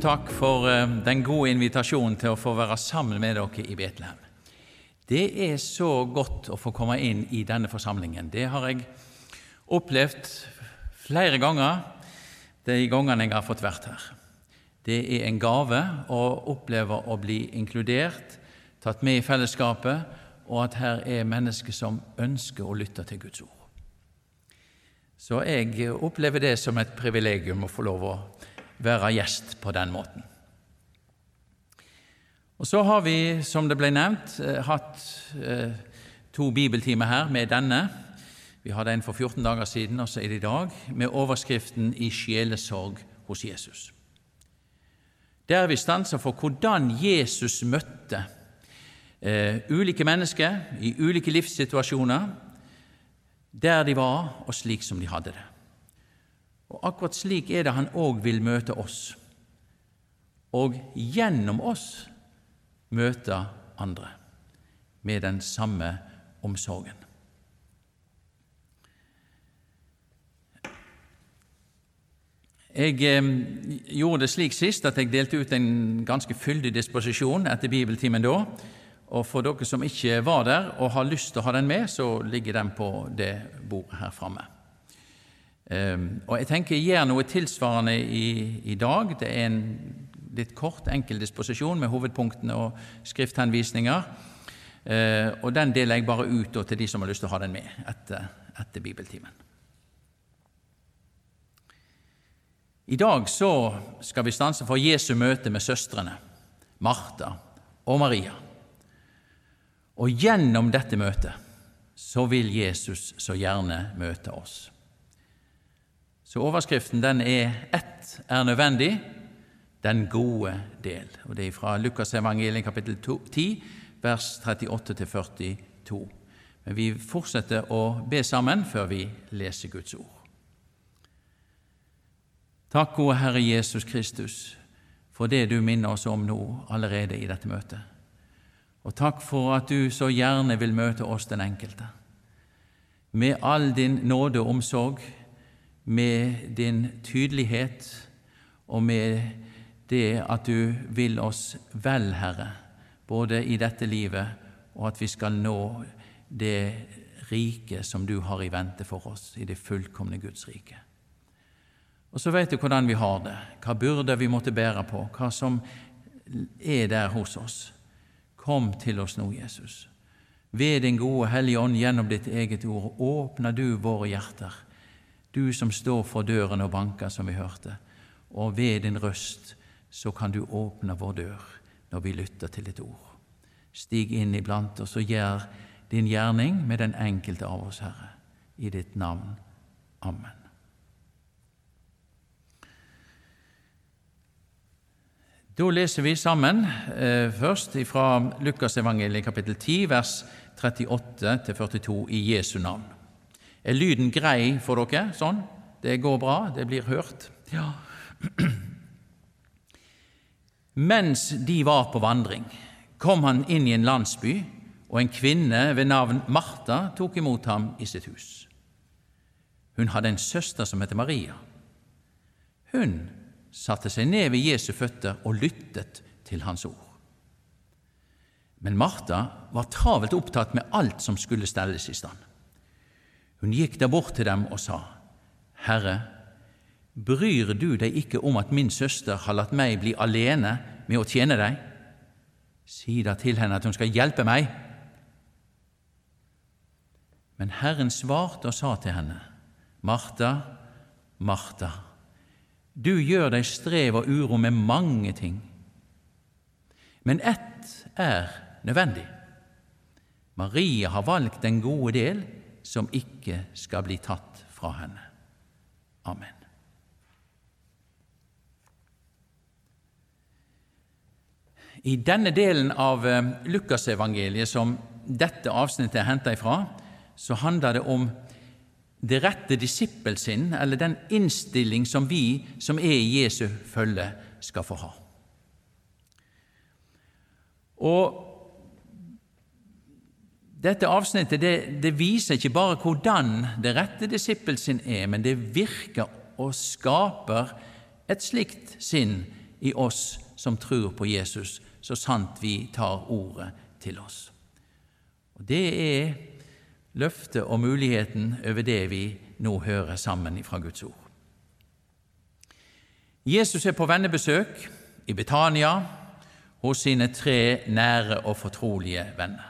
Tusen takk for eh, den gode invitasjonen til å få være sammen med dere i Betlehem. Det er så godt å få komme inn i denne forsamlingen. Det har jeg opplevd flere ganger de gangene jeg har fått vært her. Det er en gave å oppleve å bli inkludert, tatt med i fellesskapet, og at her er mennesker som ønsker å lytte til Guds ord. Så jeg opplever det som et privilegium å få lov å være gjest på den måten. Og Så har vi, som det ble nevnt, eh, hatt eh, to bibeltimer her med denne. Vi hadde en for 14 dager siden, og så er det i dag, med overskriften 'I sjelesorg hos Jesus'. Der vi stanser for hvordan Jesus møtte eh, ulike mennesker i ulike livssituasjoner, der de var, og slik som de hadde det. Og akkurat slik er det han òg vil møte oss, og gjennom oss møte andre med den samme omsorgen. Jeg eh, gjorde det slik sist at jeg delte ut en ganske fyldig disposisjon etter bibeltimen da. Og for dere som ikke var der og har lyst til å ha den med, så ligger den på det bordet her framme. Ehm, og jeg tenker jeg gjør noe tilsvarende i, i, dag. Det er en litt kort, enkel disposisjon med hovedpunktene og skrifthenvisninger. Ehm, og den deler jeg bare ut til de som har lyst til å ha den med etter, etter bibeltimen. I dag så skal vi stanse for Jesu møte med søstrene Martha og Maria. Og gjennom dette møtet så vil Jesus så gjerne møte oss. Så overskriften den er 'Ett er nødvendig', den gode del. Og Det er fra Lukas evangeliet kapittel 10, vers 38-42. Men vi fortsetter å be sammen før vi leser Guds ord. Takk, gode Herre Jesus Kristus, for det du minner oss om nå allerede i dette møtet. Og takk for at du så gjerne vil møte oss den enkelte. Med all din nåde og omsorg, med din tydelighet og med det at du vil oss vel, Herre, både i dette livet og at vi skal nå det rike som du har i vente for oss, i det fullkomne Guds rike. Og så vet du hvordan vi har det, hva byrder vi måtte bære på, hva som er der hos oss. Kom til oss nå, Jesus. Ved din gode Hellige Ånd gjennom ditt eget ord åpner du våre hjerter du som står for døren og banker, som vi hørte, og ved din røst så kan du åpne vår dør når vi lytter til ditt ord. Stig inn iblant oss og gjør din gjerning med den enkelte av oss, Herre, i ditt navn. Amen. Da leser vi sammen eh, først fra Lukasevangeliet kapittel 10, vers 38-42 i Jesu navn. Er lyden grei for dere? Sånn? Det går bra? Det blir hørt? Ja. Mens de var på vandring, kom han inn i en landsby, og en kvinne ved navn Martha tok imot ham i sitt hus. Hun hadde en søster som het Maria. Hun satte seg ned ved Jesu føtter og lyttet til hans ord. Men Martha var travelt opptatt med alt som skulle stelles i stand. Hun gikk der bort til dem og sa, Herre, bryr du deg ikke om at min søster har latt meg bli alene med å tjene deg? Si da til henne at hun skal hjelpe meg. Men Herren svarte og sa til henne, Martha, Martha, du gjør deg strev og uro med mange ting, men ett er nødvendig. Maria har valgt den gode del, som ikke skal bli tatt fra henne. Amen. I denne delen av eh, Lukasevangeliet som dette avsnittet er henta ifra, så handler det om det rette disippelsinn, eller den innstilling som vi som er i Jesu følge, skal få ha. Og dette avsnittet det, det, viser ikke bare hvordan det rette disippelsinn er, men det virker og skaper et slikt sinn i oss som tror på Jesus, så sant vi tar ordet til oss. Og Det er løftet og muligheten over det vi nå hører sammen fra Guds ord. Jesus er på vennebesøk i Betania hos sine tre nære og fortrolige venner.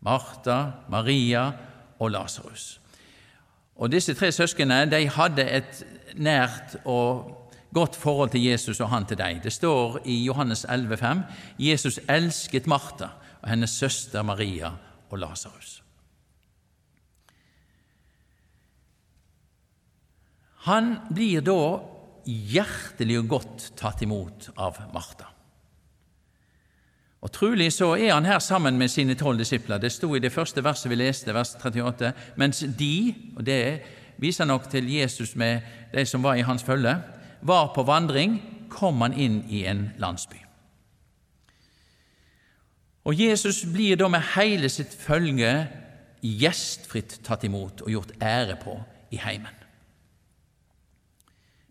Martha, Maria og Lasarus. Og Disse tre søsknene de hadde et nært og godt forhold til Jesus og han til dem. Det står i Johannes 11,5 Jesus elsket Martha og hennes søster Maria og Lasarus. Han blir da hjertelig og godt tatt imot av Martha. Og Trolig så er han her sammen med sine tolv disipler. Det sto i det første verset vi leste, vers 38. Mens de, og det viser nok til Jesus med de som var i hans følge, var på vandring, kom han inn i en landsby. Og Jesus blir da med hele sitt følge gjestfritt tatt imot og gjort ære på i heimen.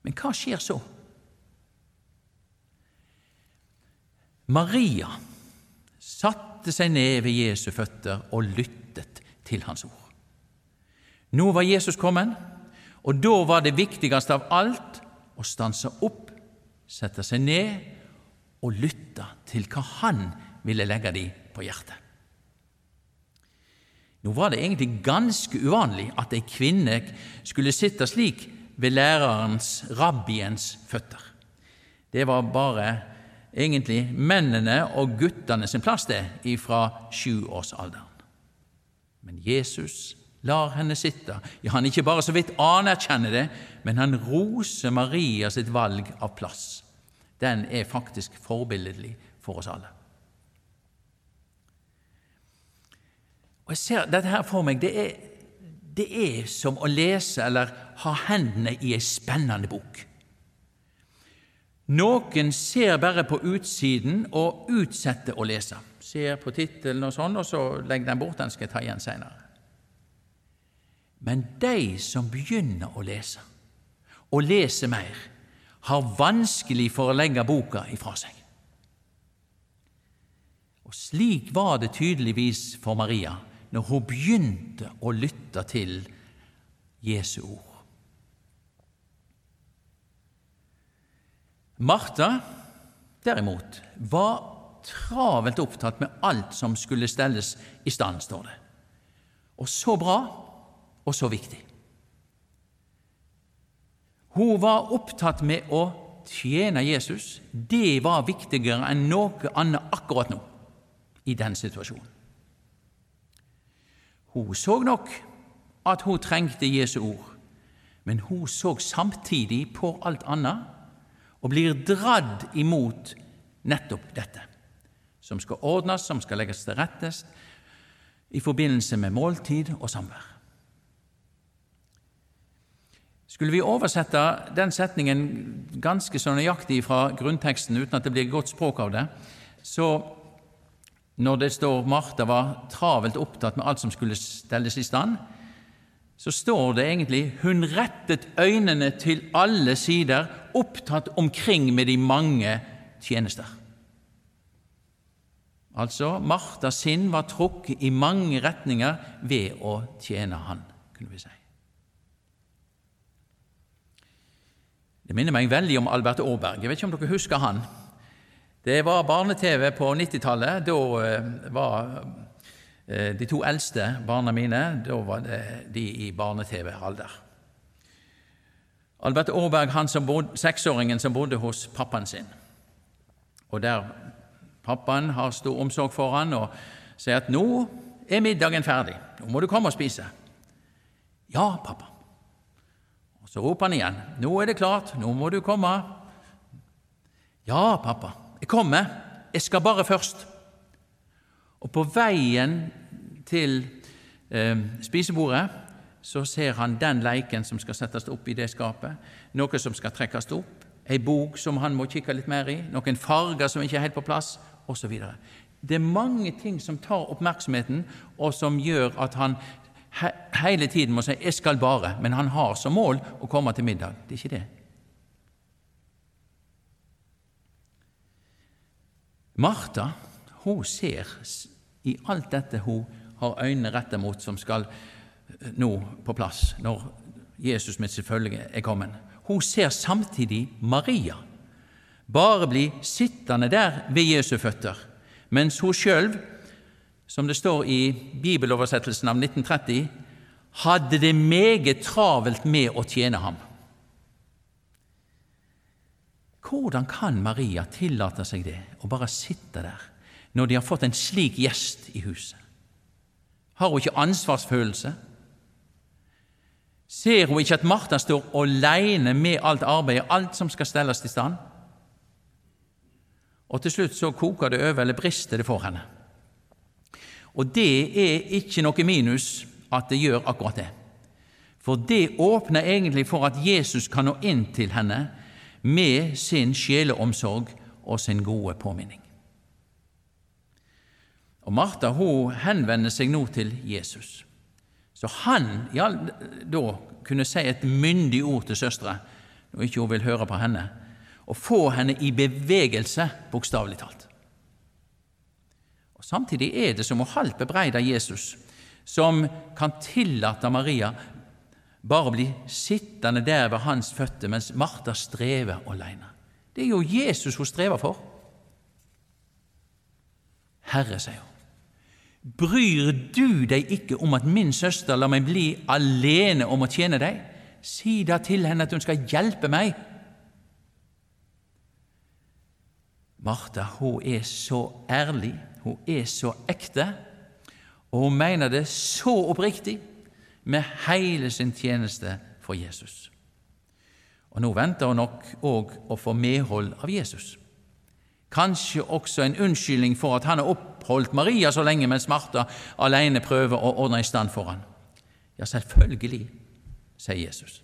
Men hva skjer så? Maria satte seg ned ved Jesu føtter og lyttet til hans ord. Nå var Jesus kommet, og da var det viktigste av alt å stanse opp, sette seg ned og lytte til hva han ville legge dem på hjertet. Nå var det egentlig ganske uvanlig at ei kvinne skulle sitte slik ved lærerens, rabbiens, føtter. Det var bare egentlig mennene og guttene sin plass, det, ifra sjuårsalderen. Men Jesus lar henne sitte. Ja, han ikke bare så vidt anerkjenner det, men han roser Maria sitt valg av plass. Den er faktisk forbilledlig for oss alle. Og Jeg ser dette her for meg. Det er, det er som å lese eller ha hendene i ei spennende bok. Noen ser bare på utsiden og utsetter å lese. Ser på tittelen og sånn, og så legger den bort. Den skal jeg ta igjen seinere. Men de som begynner å lese, og leser mer, har vanskelig for å legge boka ifra seg. Og slik var det tydeligvis for Maria når hun begynte å lytte til Jesu ord. Martha, derimot, var travelt opptatt med alt som skulle stelles i stand, står det. Og så bra, og så viktig. Hun var opptatt med å tjene Jesus. Det var viktigere enn noe annet akkurat nå, i den situasjonen. Hun så nok at hun trengte Jesu ord, men hun så samtidig på alt annet og blir dradd imot nettopp dette, som skal ordnes, som skal legges til rettes i forbindelse med måltid og samvær. Skulle vi oversette den setningen ganske så nøyaktig fra grunnteksten uten at det blir godt språk av det, så når det står Martha var travelt opptatt med alt som skulle stelles i stand, så står det egentlig 'hun rettet øynene til alle sider, opptatt omkring med de mange tjenester'. Altså, Martha sin var trukket i mange retninger ved å tjene Han, kunne vi si. Det minner meg veldig om Albert Aaberg. Jeg vet ikke om dere husker han? Det var barne-TV på 90-tallet. Da eh, var de to eldste barna mine, da var det de i barne-TV-alder. Albert Aaberg, han som bodde, seksåringen som bodde hos pappaen sin. Og der pappaen har stor omsorg for han og sier at 'nå er middagen ferdig, nå må du komme og spise'. 'Ja, pappa'. Og Så roper han igjen. 'Nå er det klart, nå må du komme'. 'Ja, pappa, jeg kommer', Jeg skal bare først. Og på veien til eh, spisebordet så ser han den leiken som skal settes opp i det skapet, noe som skal trekkes opp, ei bok som han må kikke litt mer i, noen farger som ikke er helt på plass, osv. Det er mange ting som tar oppmerksomheten, og som gjør at han he hele tiden må si 'jeg skal bare', men han har som mål å komme til middag. Det er ikke det. Martha hun ser i alt dette hun har øynene rettet mot, som skal nå på plass når Jesus med sitt følge er kommet. Hun ser samtidig Maria bare bli sittende der ved Jesu føtter, mens hun sjøl, som det står i bibeloversettelsen av 1930, hadde det meget travelt med å tjene ham. Hvordan kan Maria tillate seg det, å bare sitte der, når de har fått en slik gjest i huset? Har hun ikke ansvarsfølelse? Ser hun ikke at Martha står alene med alt arbeidet, alt som skal stelles i stand? Og til slutt så koker det over, eller brister det for henne. Og det er ikke noe minus at det gjør akkurat det. For det åpner egentlig for at Jesus kan nå inn til henne med sin sjeleomsorg og sin gode påminning. Og Martha hun henvender seg nå til Jesus. Så han ja, da kunne si et myndig ord til søstera når ikke hun vil høre på henne, og få henne i bevegelse, bokstavelig talt. Og Samtidig er det som å halvt bebreide Jesus, som kan tillate Maria bare å bli sittende der ved hans føtter mens Martha strever alene. Det er jo Jesus hun strever for. Herre, sier hun, Bryr du deg ikke om at min søster lar meg bli alene om å tjene deg? Si da til henne at hun skal hjelpe meg. Martha hun er så ærlig, hun er så ekte, og hun mener det så oppriktig med hele sin tjeneste for Jesus. Og Nå venter hun nok òg å få medhold av Jesus. Kanskje også en unnskyldning for at han har oppholdt Maria så lenge mens Martha alene prøver å ordne i stand for han. Ja, selvfølgelig, sier Jesus.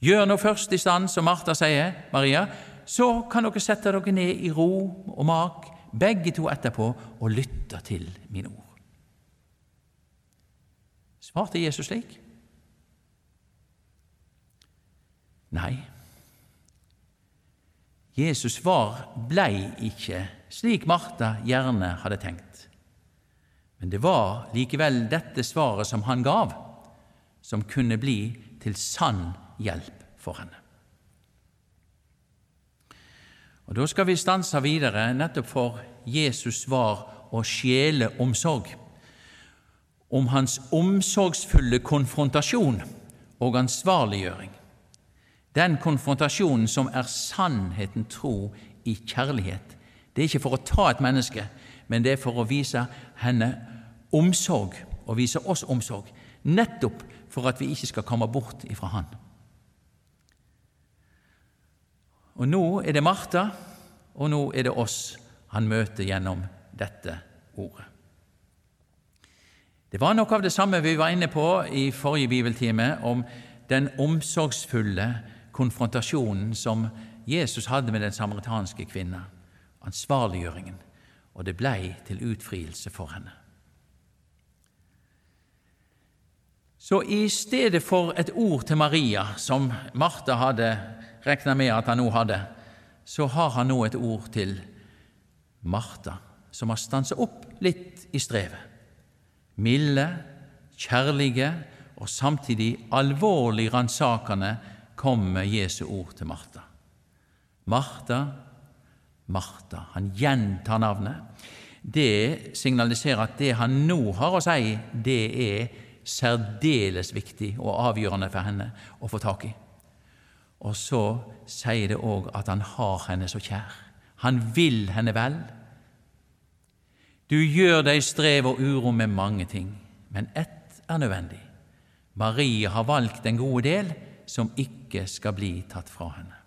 Gjør nå først i stand som Martha sier, Maria, så kan dere sette dere ned i ro og mak, begge to etterpå, og lytte til mine ord. Svarte Jesus slik? Nei. Jesus svar blei ikke slik Martha gjerne hadde tenkt. Men det var likevel dette svaret som han gav, som kunne bli til sann hjelp for henne. Og Da skal vi stanse videre nettopp for Jesus svar og sjeleomsorg, om hans omsorgsfulle konfrontasjon og ansvarliggjøring. Den konfrontasjonen som er sannheten tro i kjærlighet. Det er ikke for å ta et menneske, men det er for å vise henne omsorg, og vise oss omsorg, nettopp for at vi ikke skal komme bort ifra Han. Og nå er det Martha, og nå er det oss han møter gjennom dette ordet. Det var noe av det samme vi var inne på i forrige bibeltime, om den omsorgsfulle konfrontasjonen som Jesus hadde med den samaritanske kvinna, ansvarliggjøringen, og det blei til utfrielse for henne. Så i stedet for et ord til Maria, som Martha hadde regna med at han nå hadde, så har han nå et ord til Martha, som har stanset opp litt i strevet. Milde, kjærlige og samtidig alvorlig ransakende kommer Jesu ord til Martha. Martha, Martha. Han gjentar navnet. Det signaliserer at det han nå har å si, det er særdeles viktig og avgjørende for henne å få tak i. Og så sier det òg at han har henne så kjær. Han vil henne vel. Du gjør deg strev og uro med mange ting, men ett er nødvendig. Marie har valgt den gode del, som ikke skal bli tatt fra henne.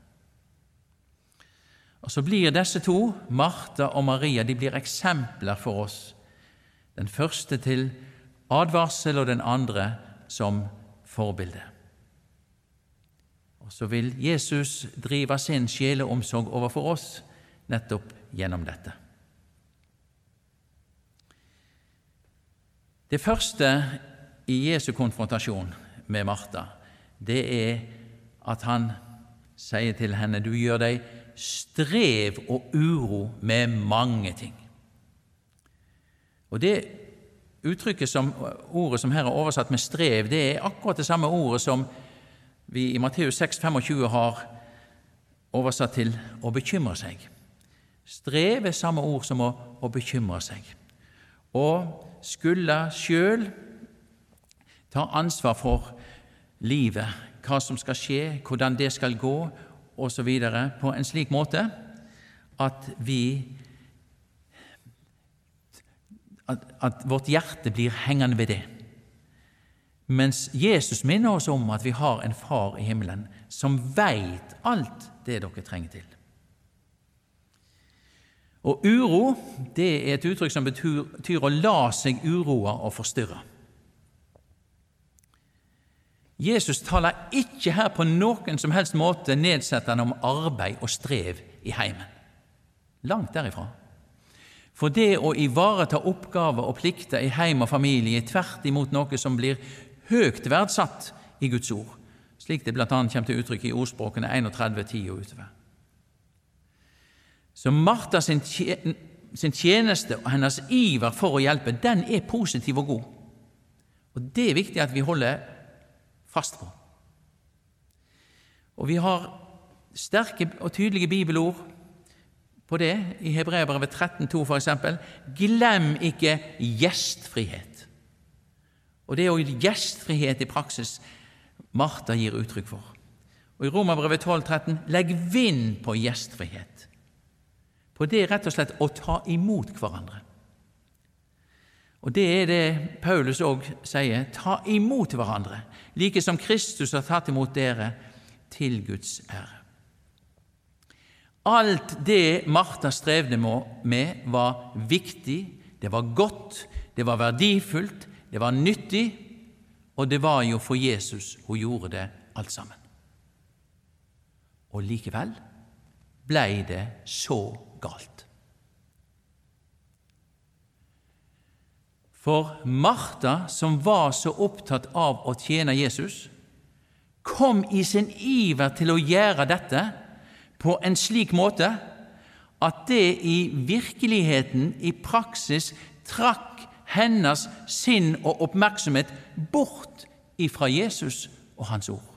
Og Så blir disse to, Martha og Maria, de blir eksempler for oss. Den første til advarsel og den andre som forbilde. Og så vil Jesus drive sin sjeleomsorg overfor oss nettopp gjennom dette. Det første i Jesu konfrontasjon med Martha, det er at han sier til henne du gjør deg strev og uro med mange ting. Og Det uttrykket som, ordet som her er oversatt med strev, det er akkurat det samme ordet som vi i Matteus 6, 25 har oversatt til å bekymre seg. Strev er samme ord som å, å bekymre seg. Og skulle sjøl ta ansvar for livet, hva som skal skje, hvordan det skal gå, osv., på en slik måte at vi at, at vårt hjerte blir hengende ved det. Mens Jesus minner oss om at vi har en far i himmelen som veit alt det dere trenger til. Og uro det er et uttrykk som betyr, betyr å la seg uroe og forstyrre. Jesus taler ikke her på noen som helst måte nedsettende om arbeid og strev i heimen. Langt derifra. For det å ivareta oppgaver og plikter i heim og familie er tvert imot noe som blir høyt verdsatt i Guds ord, slik det bl.a. kommer til uttrykk i ordspråkene 31, 10 og utover. Så Martha sin tjeneste og hennes iver for å hjelpe, den er positiv og god. Og Det er viktig at vi holder fast på. Og vi har sterke og tydelige bibelord på det i Hebreabrevet 13,2 f.eks. Glem ikke gjestfrihet. Og det er jo gjestfrihet i praksis Martha gir uttrykk for. Og I Romerbrevet 12,13.: Legg vind på gjestfrihet. På det rett og slett å ta imot hverandre. Og Det er det Paulus òg sier. Ta imot hverandre, like som Kristus har tatt imot dere, til Guds ære. Alt det Martha strevde med, var viktig, det var godt, det var verdifullt, det var nyttig, og det var jo for Jesus hun gjorde det alt sammen. Og likevel blei det så galt. For Martha, som var så opptatt av å tjene Jesus, kom i sin iver til å gjøre dette på en slik måte at det i virkeligheten, i praksis, trakk hennes sinn og oppmerksomhet bort ifra Jesus og hans ord.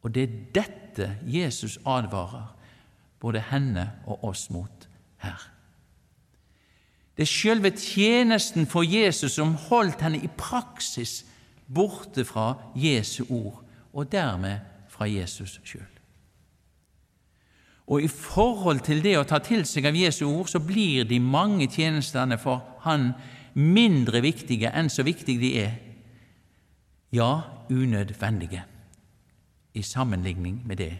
Og det er dette Jesus advarer både henne og oss mot her. Det er selve tjenesten for Jesus som holdt henne i praksis borte fra Jesu ord, og dermed fra Jesus sjøl. Og i forhold til det å ta til seg av Jesu ord, så blir de mange tjenestene for Han mindre viktige enn så viktige de er, ja, unødvendige, i sammenligning med det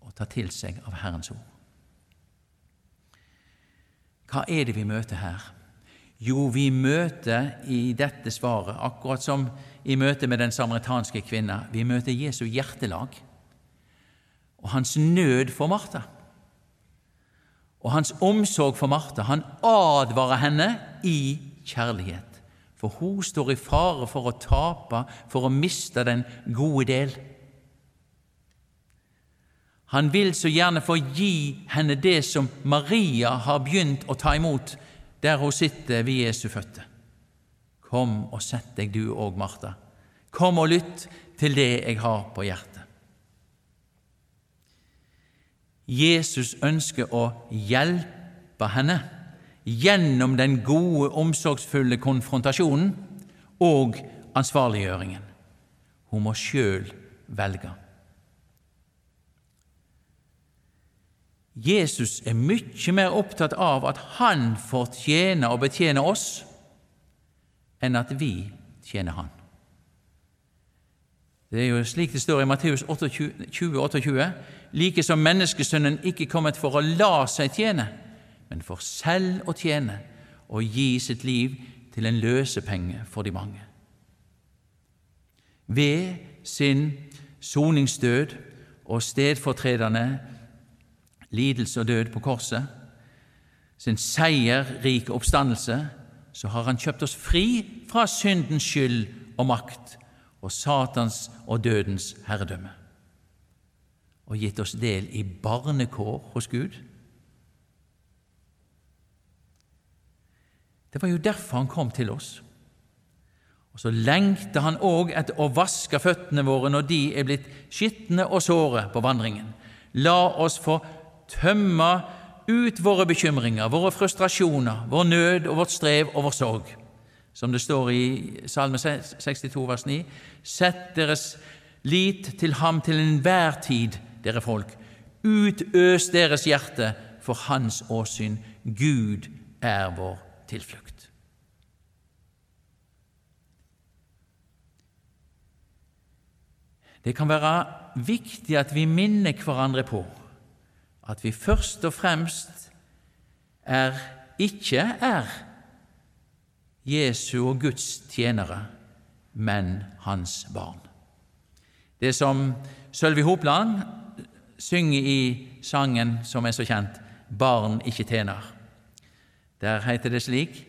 å ta til seg av Herrens ord. Hva er det vi møter her? Jo, vi møter i dette svaret, akkurat som i møte med den samaritanske kvinna, vi møter Jesu hjertelag og hans nød for Martha. Og hans omsorg for Martha. Han advarer henne i kjærlighet, for hun står i fare for å tape, for å miste den gode del. Han vil så gjerne få gi henne det som Maria har begynt å ta imot der hun sitter ved Jesu føtter. Kom og sett deg, du òg, Martha. Kom og lytt til det jeg har på hjertet. Jesus ønsker å hjelpe henne gjennom den gode, omsorgsfulle konfrontasjonen og ansvarliggjøringen. Hun må sjøl velge. Jesus er mye mer opptatt av at han får tjene og betjene oss, enn at vi tjener han. Det er jo slik det står i Matteus 20, 28, like som menneskesønnen ikke kommet for å la seg tjene, men for selv å tjene og gi sitt liv til en løsepenge for de mange. Ved sin soningsdød og stedfortredende lidelse og død på korset, sin seierrike oppstandelse, så har han kjøpt oss fri fra syndens skyld og makt og Satans og dødens herredømme, og gitt oss del i barnekår hos Gud. Det var jo derfor han kom til oss. Og så lengter han òg etter å vaske føttene våre når de er blitt skitne og såre på vandringen. La oss få tømme ut våre bekymringer, våre frustrasjoner, vår nød og vårt strev og vår sorg. Som det står i Salme 62, vers 9.: Sett deres lit til ham til enhver tid, dere folk. Utøs deres hjerte for hans åsyn. Gud er vår tilflukt. Det kan være viktig at vi minner hverandre på at vi først og fremst er, ikke er Jesu og Guds tjenere, men hans barn. Det som Sølvi Hopland synger i sangen som er så kjent, 'Barn ikke tjener'. Der heter det slik:"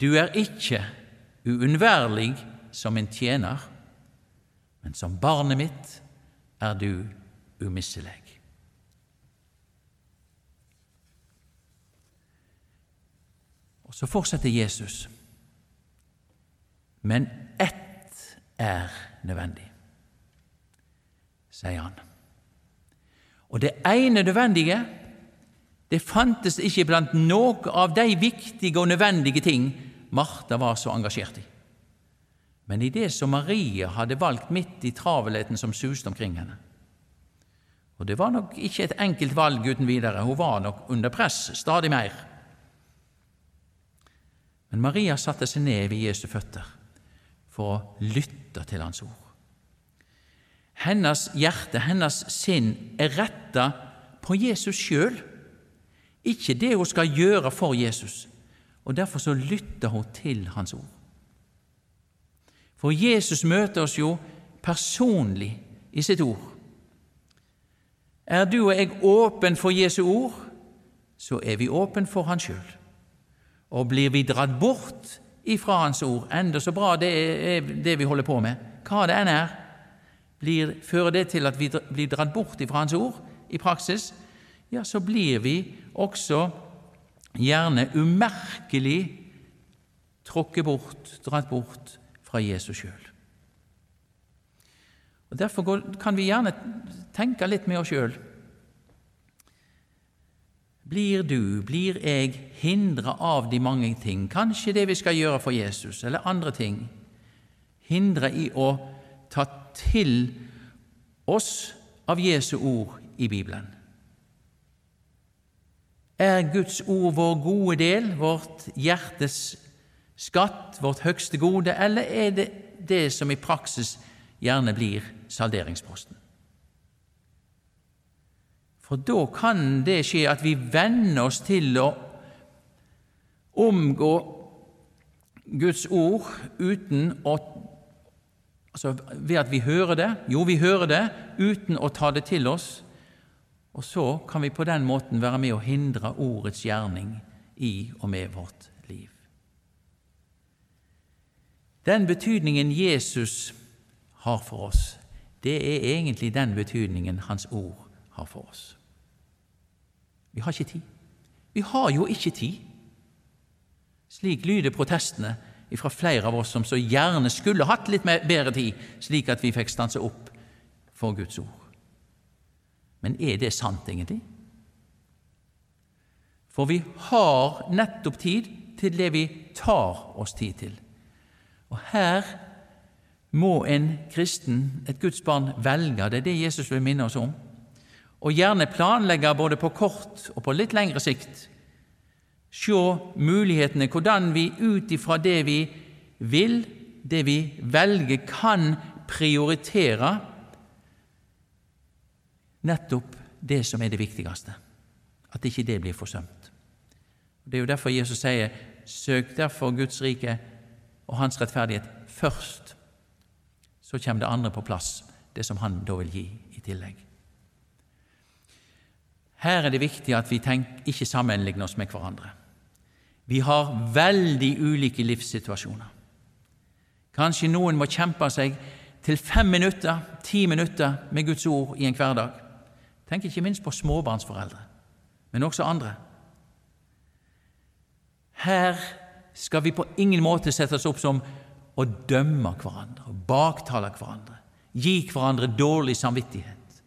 Du er ikke uunnværlig som en tjener, men som barnet mitt er du umisselig. Og så fortsetter Jesus. Men ett er nødvendig, sier han. Og det ene nødvendige det fantes ikke blant noe av de viktige og nødvendige ting Martha var så engasjert i. Men i det som Maria hadde valgt midt i travelheten som suste omkring henne. Og det var nok ikke et enkelt valg uten videre, hun var nok under press stadig mer. Men Maria satte seg ned ved Jesu føtter for å lytte til hans ord. Hennes hjerte, hennes sinn, er retta på Jesus sjøl, ikke det hun skal gjøre for Jesus, og derfor så lytter hun til hans ord. For Jesus møter oss jo personlig i sitt ord. Er du og jeg åpen for Jesu ord, så er vi åpen for Han sjøl. Og blir vi dratt bort ifra Hans ord, enda så bra det er det vi holder på med, hva det enn er, blir, fører det til at vi blir dratt bort ifra Hans ord i praksis, ja, så blir vi også gjerne umerkelig tråkket bort, dratt bort fra Jesus sjøl. Derfor kan vi gjerne tenke litt med oss sjøl. Blir du, blir jeg, hindra av de mange ting, kanskje det vi skal gjøre for Jesus, eller andre ting, hindra i å ta til oss av Jesu ord i Bibelen? Er Guds ord vår gode del, vårt hjertes skatt, vårt høgste gode, eller er det det som i praksis gjerne blir salderingsposten? For da kan det skje at vi venner oss til å omgå Guds ord uten å Altså ved at vi hører det. Jo, vi hører det uten å ta det til oss. Og så kan vi på den måten være med å hindre ordets gjerning i og med vårt liv. Den betydningen Jesus har for oss, det er egentlig den betydningen Hans ord har for oss. Vi har ikke tid. Vi har jo ikke tid. Slik lyder protestene fra flere av oss som så gjerne skulle hatt litt bedre tid, slik at vi fikk stanse opp for Guds ord. Men er det sant, egentlig? For vi har nettopp tid til det vi tar oss tid til. Og her må en kristen, et Guds barn, velge. Det er det Jesus vil minne oss om og gjerne planlegge både på kort og på litt lengre sikt. Se mulighetene, hvordan vi ut ifra det vi vil, det vi velger, kan prioritere nettopp det som er det viktigste. At ikke det blir forsømt. Det er jo derfor Jesus sier søk derfor Guds rike og Hans rettferdighet først. Så kommer det andre på plass, det som Han da vil gi i tillegg. Her er det viktig at vi tenker, ikke sammenligner oss med hverandre. Vi har veldig ulike livssituasjoner. Kanskje noen må kjempe seg til fem minutter, ti minutter med Guds ord i en hverdag. Tenk ikke minst på småbarnsforeldre, men også andre. Her skal vi på ingen måte sette oss opp som å dømme hverandre og baktale hverandre, gi hverandre dårlig samvittighet,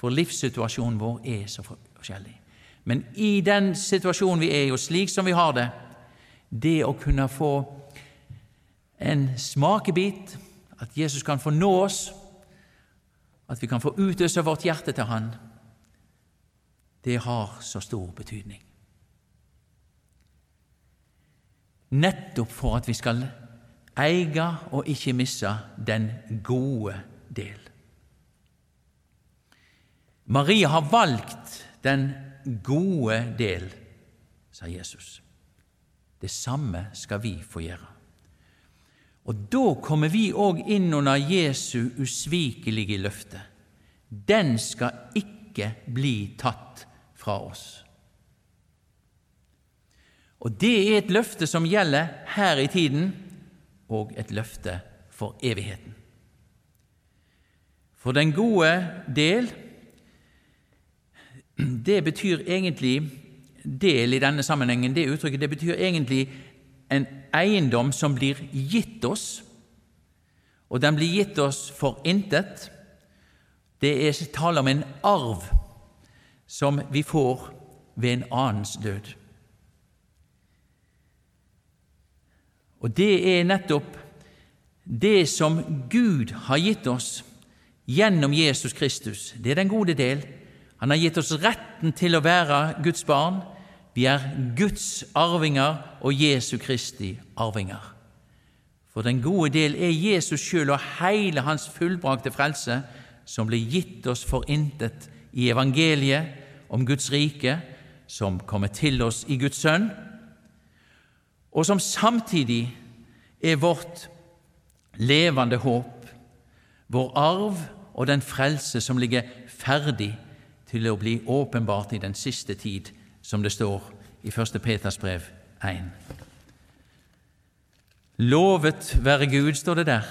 for livssituasjonen vår er så forskjellig. Men i den situasjonen vi er i, og slik som vi har det, det å kunne få en smakebit, at Jesus kan få nå oss, at vi kan få utøse vårt hjerte til Han, det har så stor betydning. Nettopp for at vi skal eie og ikke misse den gode del. Maria har valgt den gode del, sa Jesus. Det samme skal vi få gjøre. Og da kommer vi òg inn under Jesu usvikelige løfte. Den skal ikke bli tatt fra oss. Og det er et løfte som gjelder her i tiden, og et løfte for evigheten. For den gode del, det betyr egentlig del i denne sammenhengen, det uttrykket, det betyr egentlig en eiendom som blir gitt oss, og den blir gitt oss for intet. Det er tale om en arv som vi får ved en annens død. Og det er nettopp det som Gud har gitt oss gjennom Jesus Kristus. Det er den gode del. Han har gitt oss retten til å være Guds barn. Vi er Guds arvinger og Jesu Kristi arvinger. For den gode del er Jesus sjøl og hele hans fullbrakte frelse, som ble gitt oss for intet i evangeliet om Guds rike, som kommer til oss i Guds sønn, og som samtidig er vårt levende håp, vår arv og den frelse som ligger ferdig til å bli åpenbart i den siste tid, som det står i 1. Peters brev 1. Lovet være Gud, står det der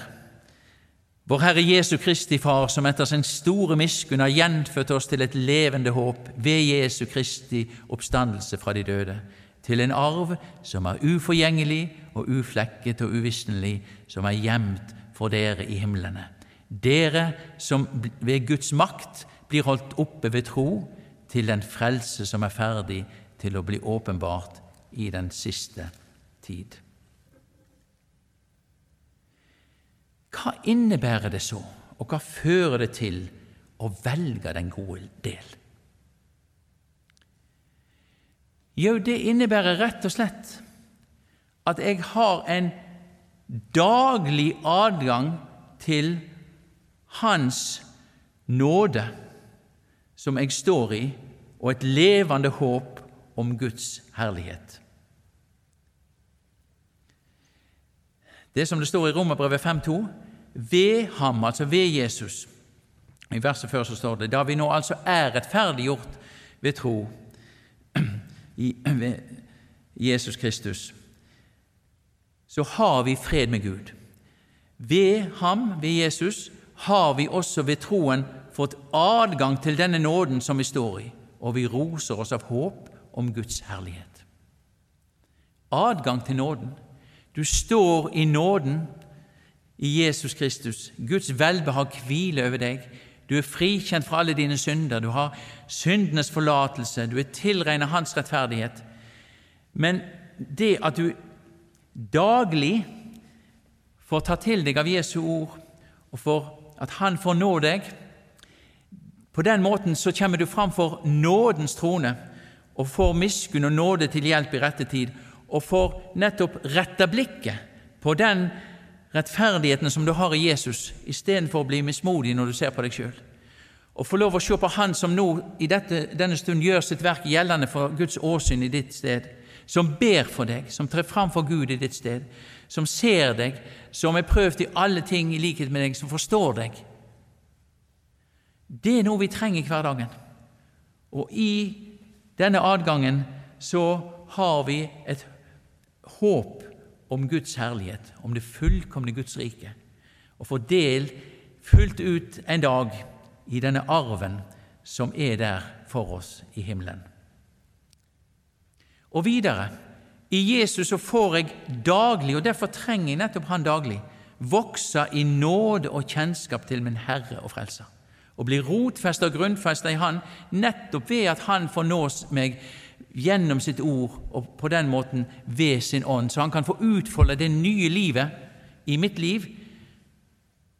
vår Herre Jesu Kristi Far, som etter sin store miskunn har gjenfødt oss til et levende håp ved Jesu Kristi oppstandelse fra de døde, til en arv som er uforgjengelig og uflekket og uvisnelig, som er gjemt for dere i himlene. Dere som ved Guds makt blir holdt oppe ved tro til den frelse som er ferdig til å bli åpenbart i den siste tid. Hva innebærer det så, og hva fører det til å velge den gode del? Jo, det innebærer rett og slett at jeg har en daglig adgang til Hans nåde, som jeg står i, og et levende håp om Guds herlighet. Det som det står i Romerbrevet 5.2 ved ham, altså ved Jesus. I verset før så står det da vi nå altså er rettferdiggjort ved tro i ved Jesus Kristus, så har vi fred med Gud. Ved ham, ved Jesus, har vi også ved troen fått adgang til denne nåden som vi står i, og vi roser oss av håp om Guds herlighet. Adgang til nåden. Du står i nåden i Jesus Kristus. Guds velbehag hviler over deg. Du er frikjent fra alle dine synder. Du har syndenes forlatelse. Du er tilregnet Hans rettferdighet. Men det at du daglig får ta til deg av Jesu ord, og for at Han får nå deg På den måten så kommer du fram for nådens trone og får miskunn og nåde til hjelp i rette tid og får nettopp retta blikket på den rettferdigheten som du har i Jesus, istedenfor å bli mismodig når du ser på deg sjøl. Og få lov å se på Han som nå i dette, denne stund gjør sitt verk gjeldende for Guds åsyn i ditt sted, som ber for deg, som trer fram for Gud i ditt sted, som ser deg, som er prøvd i alle ting i likhet med deg, som forstår deg. Det er noe vi trenger i hverdagen. Og i denne adgangen så har vi et håp om Guds herlighet, om det fullkomne Guds rike, og få del fullt ut en dag i denne arven som er der for oss i himmelen. Og videre i Jesus så får jeg daglig, og derfor trenger jeg nettopp Han daglig, vokse i nåde og kjennskap til min Herre og Frelser. Og bli rotfesta og grunnfesta i Han nettopp ved at Han får nås meg gjennom sitt ord og på den måten ved sin ånd, så han kan få utfolde det nye livet i mitt liv,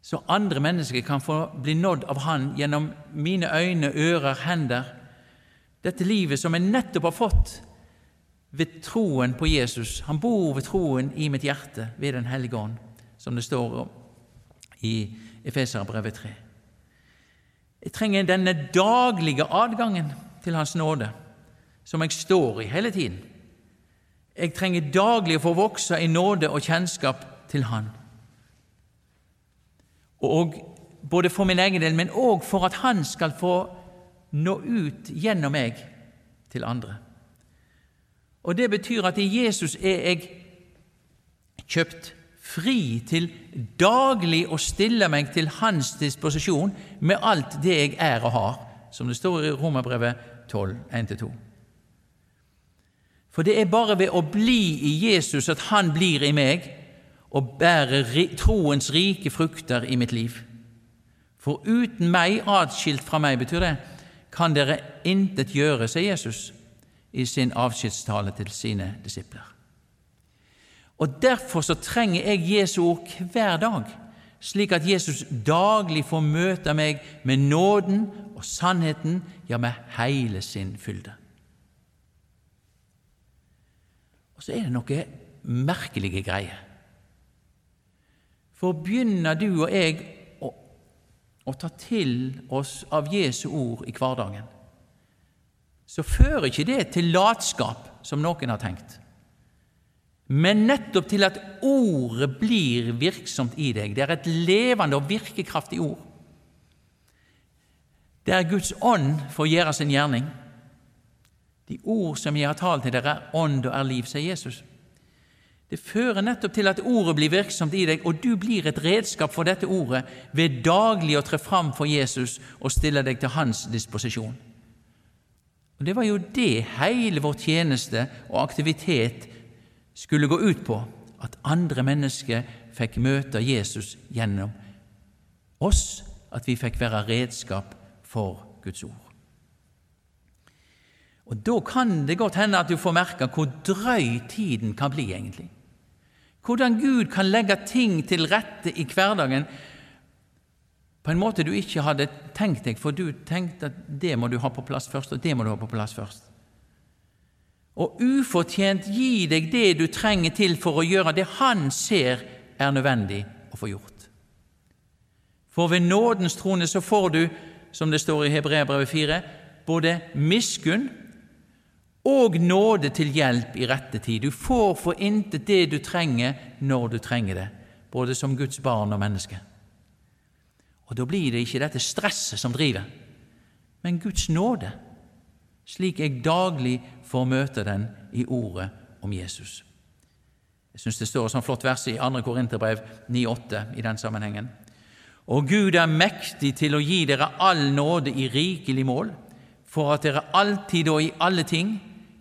så andre mennesker kan få bli nådd av Han gjennom mine øyne, ører, hender. Dette livet som jeg nettopp har fått ved troen på Jesus. Han bor ved troen i mitt hjerte ved Den hellige ånd, som det står om i Efeserbrevet 3. Jeg trenger denne daglige adgangen til Hans nåde, som jeg står i hele tiden. Jeg trenger daglig å få vokse i nåde og kjennskap til Han. Og både for min egen del, men òg for at Han skal få nå ut gjennom meg til andre. Og Det betyr at i Jesus er jeg kjøpt fri til daglig å stille meg til Hans disposisjon med alt det jeg er og har, som det står i Romerbrevet 12, 1-2. For det er bare ved å bli i Jesus at Han blir i meg og bærer troens rike frukter i mitt liv. For uten meg, atskilt fra meg, betyr det, kan dere intet gjøre, sier Jesus i sin avskjedstale til sine disipler. Og Derfor så trenger jeg Jesu ord hver dag, slik at Jesus daglig får møte meg med nåden og sannheten, ja, med hele sin fylde. Og så er det noe merkelige greier. For begynner du og jeg å, å ta til oss av Jesu ord i hverdagen, så fører ikke det til latskap, som noen har tenkt, men nettopp til at ordet blir virksomt i deg. Det er et levende og virkekraftig ord. Det er Guds ånd for å gjøre sin gjerning. De ord som jeg har talt til dere, er ånd og er liv, sier Jesus. Det fører nettopp til at ordet blir virksomt i deg, og du blir et redskap for dette ordet ved daglig å tre fram for Jesus og stille deg til hans disposisjon. Og Det var jo det hele vår tjeneste og aktivitet skulle gå ut på, at andre mennesker fikk møte Jesus gjennom oss, at vi fikk være redskap for Guds ord. Og Da kan det godt hende at du får merke hvor drøy tiden kan bli, egentlig. Hvordan Gud kan legge ting til rette i hverdagen på en måte du ikke hadde tenkt deg, for du tenkte at det må du ha på plass først, og det må du ha på plass først. Og ufortjent gi deg det du trenger til for å gjøre det Han ser er nødvendig å få gjort. For ved nådens trone så får du, som det står i Hebreabrevet 4, både miskunn og nåde til hjelp i rette tid. Du får for intet det du trenger når du trenger det, både som Guds barn og menneske. Og Da blir det ikke dette stresset som driver, men Guds nåde, slik jeg daglig får møte den i ordet om Jesus. Jeg syns det står et sånt flott vers i 2. Korinterbrev 9,8 i den sammenhengen. Og Gud er mektig til å gi dere all nåde i rikelig mål, for at dere alltid og i alle ting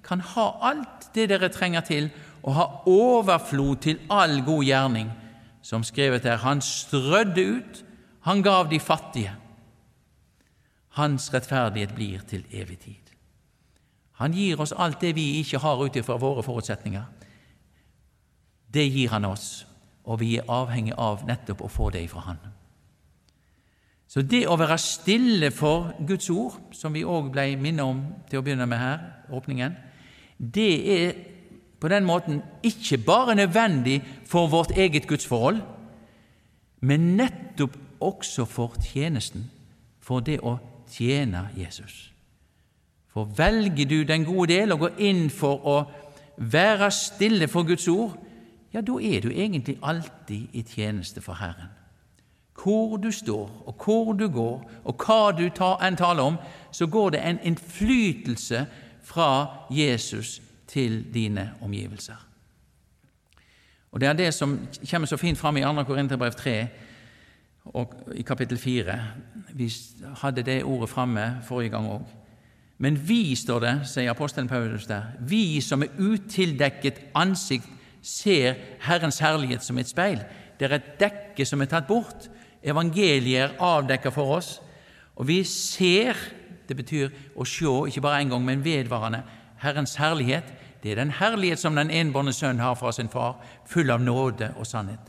kan ha alt det dere trenger til, og ha overflod til all god gjerning, som skrevet er, han strødde ut han gav de fattige. Hans rettferdighet blir til evig tid. Han gir oss alt det vi ikke har ut ifra våre forutsetninger. Det gir han oss, og vi er avhengig av nettopp å få det ifra Han. Så det å være stille for Guds ord, som vi òg ble minnet om til å begynne med her, åpningen, det er på den måten ikke bare nødvendig for vårt eget gudsforhold, men nettopp også for tjenesten, for det å tjene Jesus. For velger du den gode del og går inn for å være stille for Guds ord, ja, da er du egentlig alltid i tjeneste for Herren. Hvor du står, og hvor du går, og hva du enn taler om, så går det en innflytelse fra Jesus til dine omgivelser. Og Det er det som kommer så fint fram i 2. Korinterbrev 3 og i kapittel 4. Vi hadde det ordet framme forrige gang òg. Men vi, står det, sier apostelen Paulus der, vi som er utildekket ansikt, ser Herrens herlighet som et speil. Det er et dekke som er tatt bort. Evangeliet er avdekket for oss. Og vi ser, det betyr å se, ikke bare én gang, men vedvarende, Herrens herlighet det er den herlighet som den enbårne sønn har fra sin far, full av nåde og sannhet.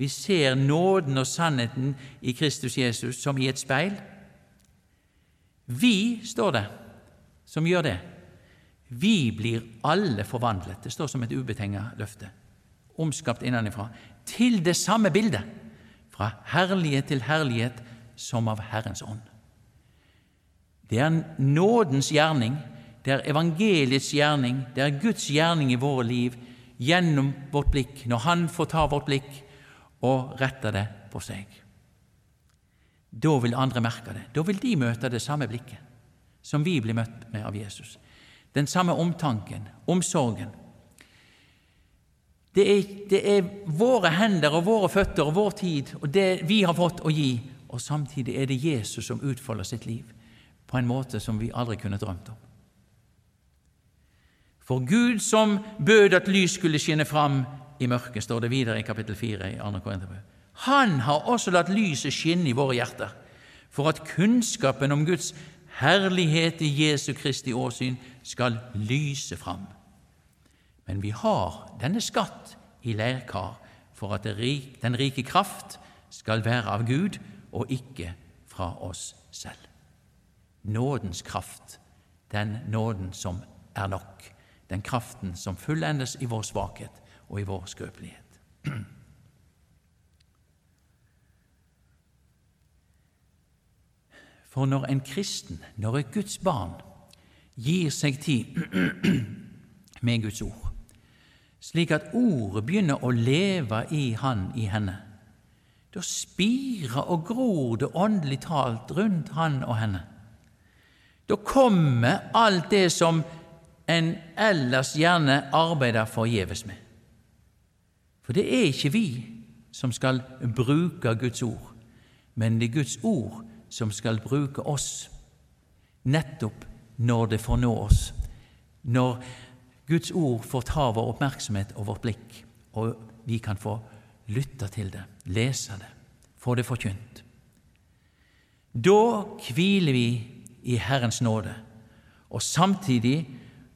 Vi ser nåden og sannheten i Kristus Jesus som i et speil. Vi, står det, som gjør det. Vi blir alle forvandlet. Det står som et ubetinget løfte. Omskapt innenfra. Til det samme bildet. Fra herlighet til herlighet som av Herrens ånd. Det er nådens gjerning det er evangeliets gjerning, det er Guds gjerning i våre liv gjennom vårt blikk, når Han får ta vårt blikk og rette det på seg. Da vil andre merke det. Da vil de møte det samme blikket som vi blir møtt med av Jesus. Den samme omtanken, omsorgen. Det er, det er våre hender og våre føtter og vår tid og det vi har fått å gi, og samtidig er det Jesus som utfolder sitt liv på en måte som vi aldri kunne drømt om. For Gud som bød at lys skulle skinne fram i mørket, står det videre i kapittel 4 i 2. Korinterbrev. Han har også latt lyset skinne i våre hjerter, for at kunnskapen om Guds herlighet i Jesu Kristi åsyn skal lyse fram. Men vi har denne skatt i leirkar for at den rike kraft skal være av Gud og ikke fra oss selv. Nådens kraft, den nåden som er nok den kraften som fullendes i vår svakhet og i vår skrøpelighet. For når en kristen, når et Guds barn, gir seg tid med Guds ord, slik at ordet begynner å leve i han, i henne, da spirer og gror det åndelig talt rundt han og henne. Da kommer alt det som en ellers gjerne arbeider forgjeves med. For det er ikke vi som skal bruke Guds ord, men det er Guds ord som skal bruke oss, nettopp når det får nå oss, når Guds ord får ta vår oppmerksomhet og vårt blikk, og vi kan få lytte til det, lese det, få det forkynt. Da hviler vi i Herrens nåde, og samtidig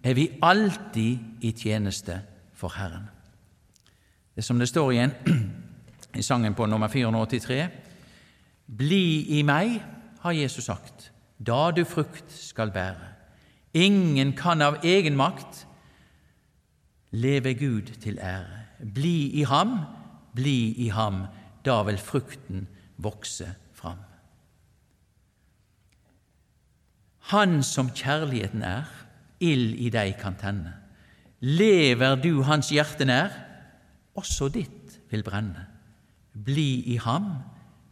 er vi alltid i tjeneste for Herren. Det som det står igjen i sangen på nummer 483. Bli i meg, har Jesus sagt, da du frukt skal bære. Ingen kan av egen makt leve Gud til ære. Bli i ham, bli i ham, da vil frukten vokse fram. Han som kjærligheten er, ild i deg kan tenne. Lever du hans hjerte nær, også ditt vil brenne. Bli i ham,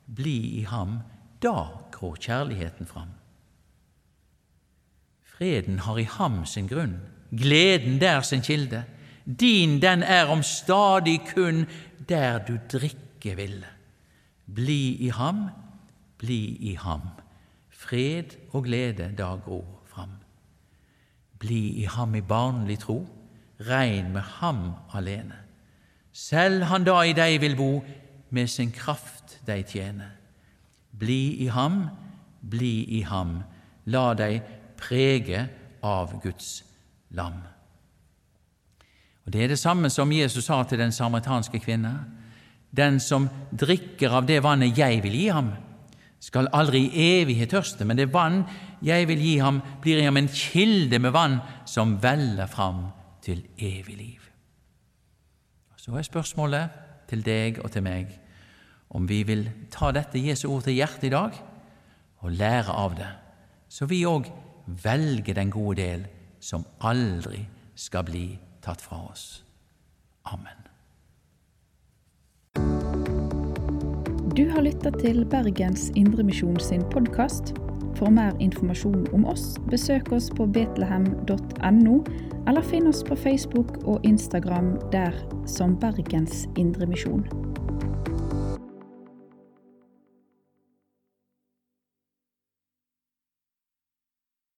bli i ham, da grår kjærligheten fram. Freden har i ham sin grunn, gleden der sin kilde. Din den er om stadig kun der du drikke ville. Bli i ham, bli i ham, fred og glede da gror fram. Bli i ham i barnlig tro, regn med ham alene. Selv han da i deg vil bo, med sin kraft de tjener. Bli i ham, bli i ham, la deg prege av Guds lam. Og Det er det samme som Jesus sa til den samaritanske kvinne. Den som drikker av det vannet jeg vil gi ham, skal aldri i evighet tørste, men det vann jeg vil gi ham, blir i ham en kilde med vann som veller fram til evig liv. Så er spørsmålet til deg og til meg om vi vil ta dette Jesu ord til hjertet i dag og lære av det, så vi òg velger den gode del som aldri skal bli tatt fra oss. Amen. Du har lytta til Bergens Indremisjon sin podkast. For mer informasjon om oss, besøk oss på betlehem.no, eller finn oss på Facebook og Instagram der som Bergens Indremisjon.